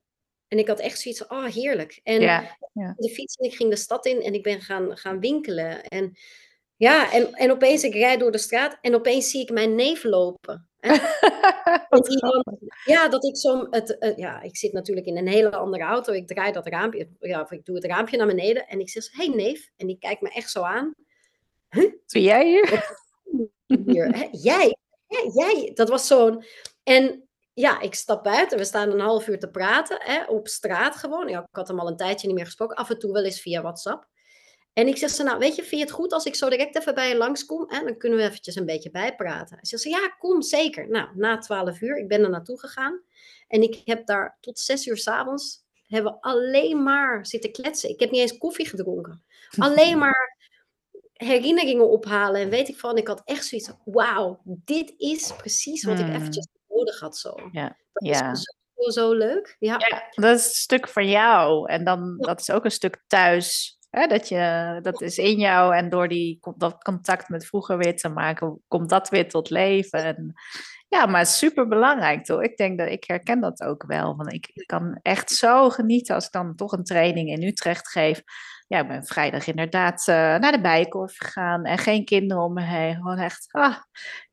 En ik had echt zoiets van, oh heerlijk. En Ja, ja. de fiets en ik ging de stad in en ik ben gaan, gaan winkelen. En ja, en, en opeens ik rijd door de straat en opeens zie ik mijn neef lopen. Ja, dat ik zo, het, ja, ik zit natuurlijk in een hele andere auto. Ik draai dat raampje, ja, of ik doe het raampje naar beneden en ik zeg, hey neef. En die kijkt me echt zo aan. Ben jij hier? Hier, hè, jij, hè, jij, dat was zo'n. En ja, ik stap buiten. We staan een half uur te praten hè, op straat gewoon. Ja, ik had hem al een tijdje niet meer gesproken. Af en toe wel eens via WhatsApp. En ik zeg ze, nou, weet je, vind je het goed als ik zo direct even bij je langskom? Hè? Dan kunnen we eventjes een beetje bijpraten. Hij zegt ze, ja, kom, zeker. Nou, na twaalf uur, ik ben er naartoe gegaan. En ik heb daar tot zes uur s'avonds, hebben we alleen maar zitten kletsen. Ik heb niet eens koffie gedronken. Alleen maar herinneringen ophalen en weet ik van. Ik had echt zoiets wauw, dit is precies wat ik Hmm. eventjes nodig had zo. Ja, Dat ja. is zo, zo leuk. Ja, Ja, dat is een stuk van jou. En dan, Ja. dat is ook een stuk thuis. Hè? Dat, je, dat is in jou. En door die, dat contact met vroeger weer te maken, komt dat weer tot leven. En, ja, maar super belangrijk toch? Ik denk dat ik herken dat ook wel. Want ik, ik kan echt zo genieten als ik dan toch een training in Utrecht geef. Ja, ik ben vrijdag inderdaad eh, naar de Bijkorf gegaan en geen kinderen om me heen. Gewoon echt, ah,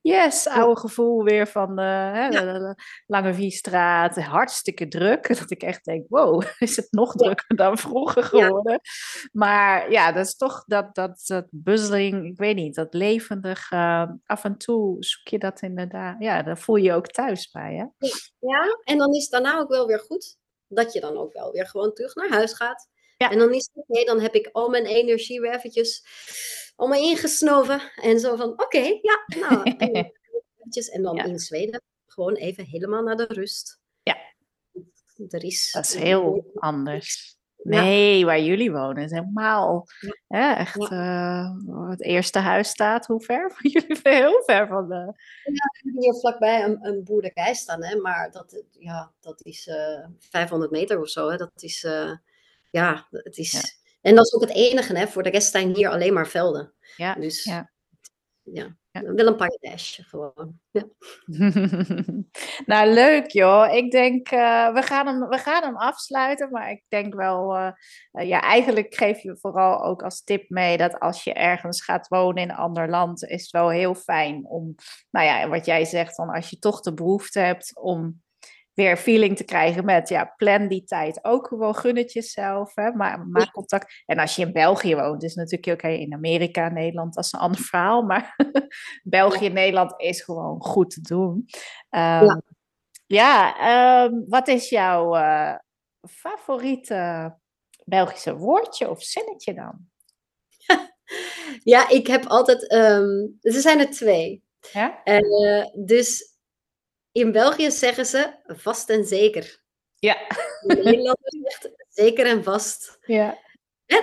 yes, oude gevoel weer van de, hè, de- de Lange Viestraat. Hartstikke druk. Dat ik echt denk, wow, is het nog drukker dan vroeger geworden? Maar ja, dat is toch dat, dat, dat buzzeling, ik weet niet, dat levendig. eh, af en toe zoek je dat inderdaad. Ja, daar voel je je ook thuis bij, hè? Ja, en dan is het daarna ook wel weer goed dat je dan ook wel weer gewoon terug naar huis gaat. Ja. En dan is het oké, dan heb ik al mijn energie weer eventjes allemaal ingesnoven. En zo van, oké, ja, nou, en, eventjes, en dan Ja. in Zweden gewoon even helemaal naar de rust. Ja. Er is... Dat is heel anders. Ja. Nee, waar jullie wonen is helemaal Ja. hè, echt eh, het eerste huis staat. Hoe ver van jullie? Heel ver van de. hier vlakbij een, een boerderij staan, hè, maar dat, ja, dat is eh 500 meter of zo. Hè, dat is, eh, ja, het is... Ja. En dat is ook het enige, hè. Voor de rest zijn hier alleen maar velden. Ja, Dus ja. ja, Ja. wel een paradijsje gewoon. Ja. nou, leuk joh. Ik denk, eh, we, gaan hem, we gaan hem afsluiten. Maar ik denk wel, eh, ja, eigenlijk geef je vooral ook als tip mee dat als je ergens gaat wonen in een ander land, is het wel heel fijn om, nou ja, wat jij zegt, van als je toch de behoefte hebt om weer feeling te krijgen met, ja, plan die tijd ook gewoon, gun het jezelf, hè, maar maak contact. En als je in België woont, is natuurlijk oké, in Amerika, Nederland, dat is een ander verhaal, maar België, Nederland is gewoon goed te doen. Ehm, Ja. ja, ehm, wat is jouw eh, favoriete Belgische woordje of zinnetje dan? ja, ik heb altijd... ehm, er zijn er twee. Ja? Eh, dus in België zeggen ze vast en zeker. Ja. In Nederland zegt zeker en vast. Ja.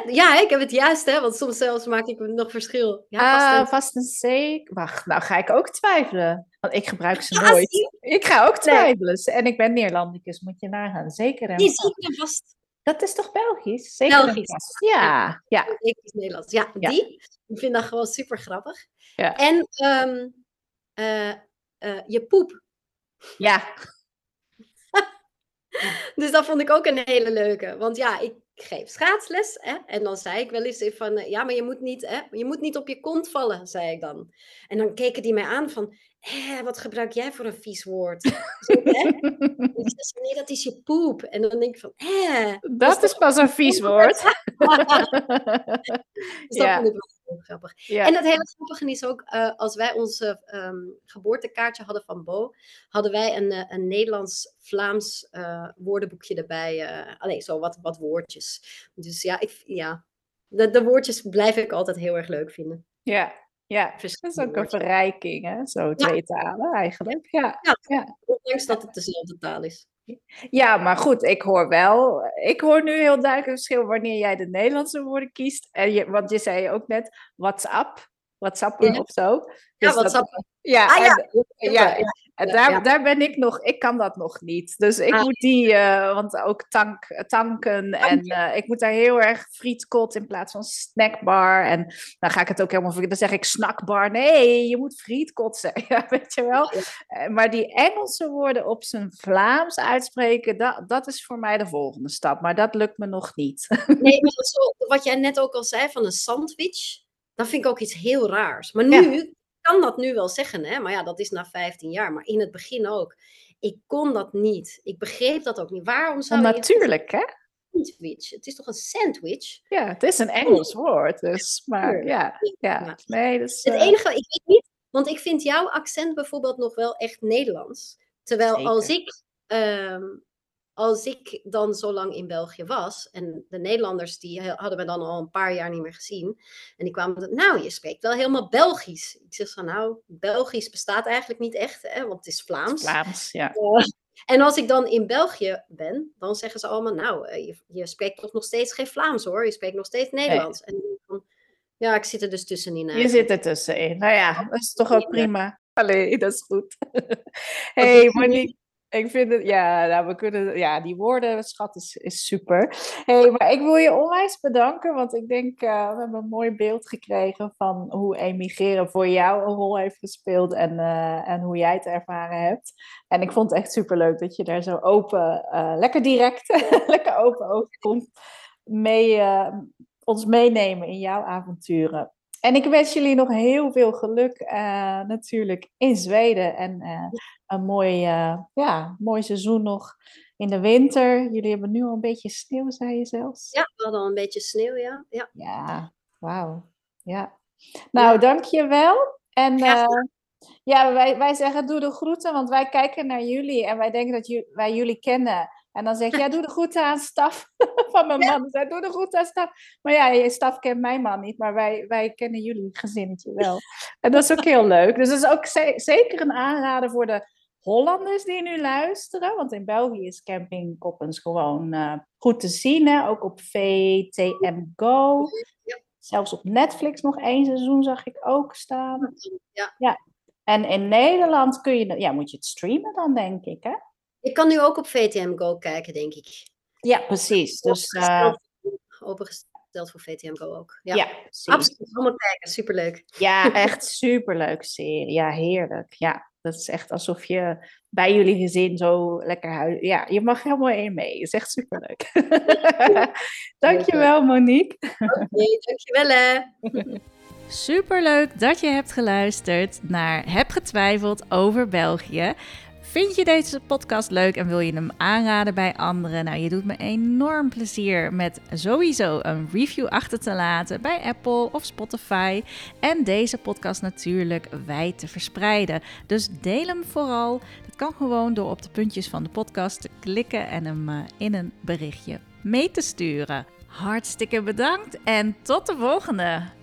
Ja, ik heb het juist, hè, want soms zelfs maak ik nog verschil. Ja, vast en Ah, vast en zeker. Wacht, nou ga ik ook twijfelen. Want ik gebruik ze Ja, nooit. zie Ik ga ook twijfelen. En ik ben Neerlandicus, moet je nagaan. Zeker en vast. zeker en vast. Dat is toch Belgisch? Zeker en Belgisch. vast. Ja, ja. Zeker is Nederlands. Ja, Ja. die. Ik vind dat gewoon super grappig. Ja. En ehm, eh, eh, je poep. Ja, Dus dat vond ik ook een hele leuke. Want ja, ik geef schaatsles. Hè? En dan zei ik wel eens van... eh, ja, maar je moet, niet, hè? je moet niet op je kont vallen, zei ik dan. En dan keken die mij aan van... Eh, wat gebruik jij voor een vies woord? Zo, hè? Nee, dat is je poep. En dan denk ik van... Eh, dat is pas een vies woord. dus dat Ja. vond ik wel heel grappig. Ja. En het hele grappige is ook, eh, als wij onze ehm, geboortekaartje hadden van Bo, hadden wij een, eh, een Nederlands-Vlaams eh, woordenboekje erbij. eh alleen zo wat, wat woordjes. Dus ja, ik, ja. De, de woordjes blijf ik altijd heel erg leuk vinden. Ja, Ja, dat is ook een verrijking, hè? Zo twee talen eigenlijk. Ja. Ja, ja. ondanks dat het dezelfde taal is. Ja, maar goed, ik hoor wel, ik hoor nu heel duidelijk een verschil wanneer jij de Nederlandse woorden kiest. En je, want je zei ook net WhatsApp, WhatsApp ja. of zo. Dus ja, WhatsApp. Dat, ja, ah, ja. En, ja, en daar, daar ben ik nog, ik kan dat nog niet. Dus ik ah. moet die, uh, want ook tank, tanken en uh, ik moet daar heel erg frietkot in plaats van snackbar. En dan ga ik het ook helemaal. Dan zeg ik snackbar. Nee, je moet frietkot zeggen, weet je wel. Maar die Engelse woorden op zijn Vlaams uitspreken, dat, dat is voor mij de volgende stap. Maar dat lukt me nog niet. nee, maar zo, wat jij net ook al zei van een sandwich, dat vind ik ook iets heel raars. Maar nu ja kan dat nu wel zeggen, hè? maar ja, dat is na 15 jaar. Maar in het begin ook. Ik kon dat niet. Ik begreep dat ook niet. Waarom zou je... Natuurlijk, hè? Sandwich. Het is toch een sandwich? Ja, het is een Engels woord. Dus, maar ja, ja. Nee, dus, Het enige, ik weet niet, want ik vind jouw accent bijvoorbeeld nog wel echt Nederlands. Terwijl als ik ehm, als ik dan zo lang in België was, en de Nederlanders die hadden me dan al een paar jaar niet meer gezien, en die kwamen, nou, je spreekt wel helemaal Belgisch. Ik zeg zo, nou, Belgisch bestaat eigenlijk niet echt, hè, want het is Vlaams. Vlaams, ja. en als ik dan in België ben, dan zeggen ze allemaal, nou, eh, je, je spreekt toch nog steeds geen Vlaams hoor, je spreekt nog steeds Nederlands. En dan, ja, ik zit er dus tussenin. Eigenlijk. Je zit er tussenin. Nou ja, dat is toch ook prima. Allee, dat is goed. hey, Monique. Ik vind het, ja, nou, we kunnen, ja, die woorden, schat, is, is super. hey, maar ik wil je onwijs bedanken, want ik denk, uh, we hebben een mooi beeld gekregen van hoe emigreren voor jou een rol heeft gespeeld en, uh, en hoe jij het ervaren hebt. En ik vond het echt super leuk dat je daar zo open, uh, lekker direct, lekker open over komt, mee, ons meenemen in jouw avonturen. En ik wens jullie nog heel veel geluk uh, natuurlijk in Zweden. En uh, een mooi, uh, ja, mooi seizoen nog in de winter. Jullie hebben nu al een beetje sneeuw, zei je zelfs? Ja, we hadden al een beetje sneeuw, ja. Ja, ja wauw. Ja. Nou, ja. dankjewel. En ja, wij, wij zeggen doe de groeten, want wij kijken naar jullie. En wij denken dat wij jullie kennen. En dan zeg je, ja, doe de groeten aan staf van mijn man. Zeg, doe de groeten aan staf. Maar ja, je staf kent mijn man niet, maar wij, wij kennen jullie gezinnetje wel. En dat is ook heel leuk. Dus dat is ook zeker een aanrader voor de Hollanders die nu luisteren. Want in België is Camping Koppens gewoon uh, goed te zien. Hè? Ook op VTM Go. Ja. Zelfs op Netflix nog één seizoen zag ik ook staan. Ja. ja. En in Nederland kun je, ja, moet je het streamen dan, denk ik, hè? Ik kan nu ook op VTM Go kijken, denk ik. Ja, precies. Dus, uh... Opengesteld voor VTM Go ook. Ja, ja absoluut. Allemaal kijken, superleuk. Ja, echt superleuk serie. Ja, heerlijk. Ja, dat is echt alsof je bij jullie gezin zo lekker huis. Ja, je mag helemaal in mee. Het is echt superleuk. dankjewel, Monique. Oké, okay, dankjewel hè. Superleuk dat je hebt geluisterd naar Heb getwijfeld over België. Vind je deze podcast leuk en wil je hem aanraden bij anderen? Nou, je doet me enorm plezier met sowieso een review achter te laten bij Apple of Spotify. En deze podcast natuurlijk wijd te verspreiden. Dus deel hem vooral. Dat kan gewoon door op de puntjes van de podcast te klikken en hem eh, in een berichtje mee te sturen. Hartstikke bedankt en tot de volgende!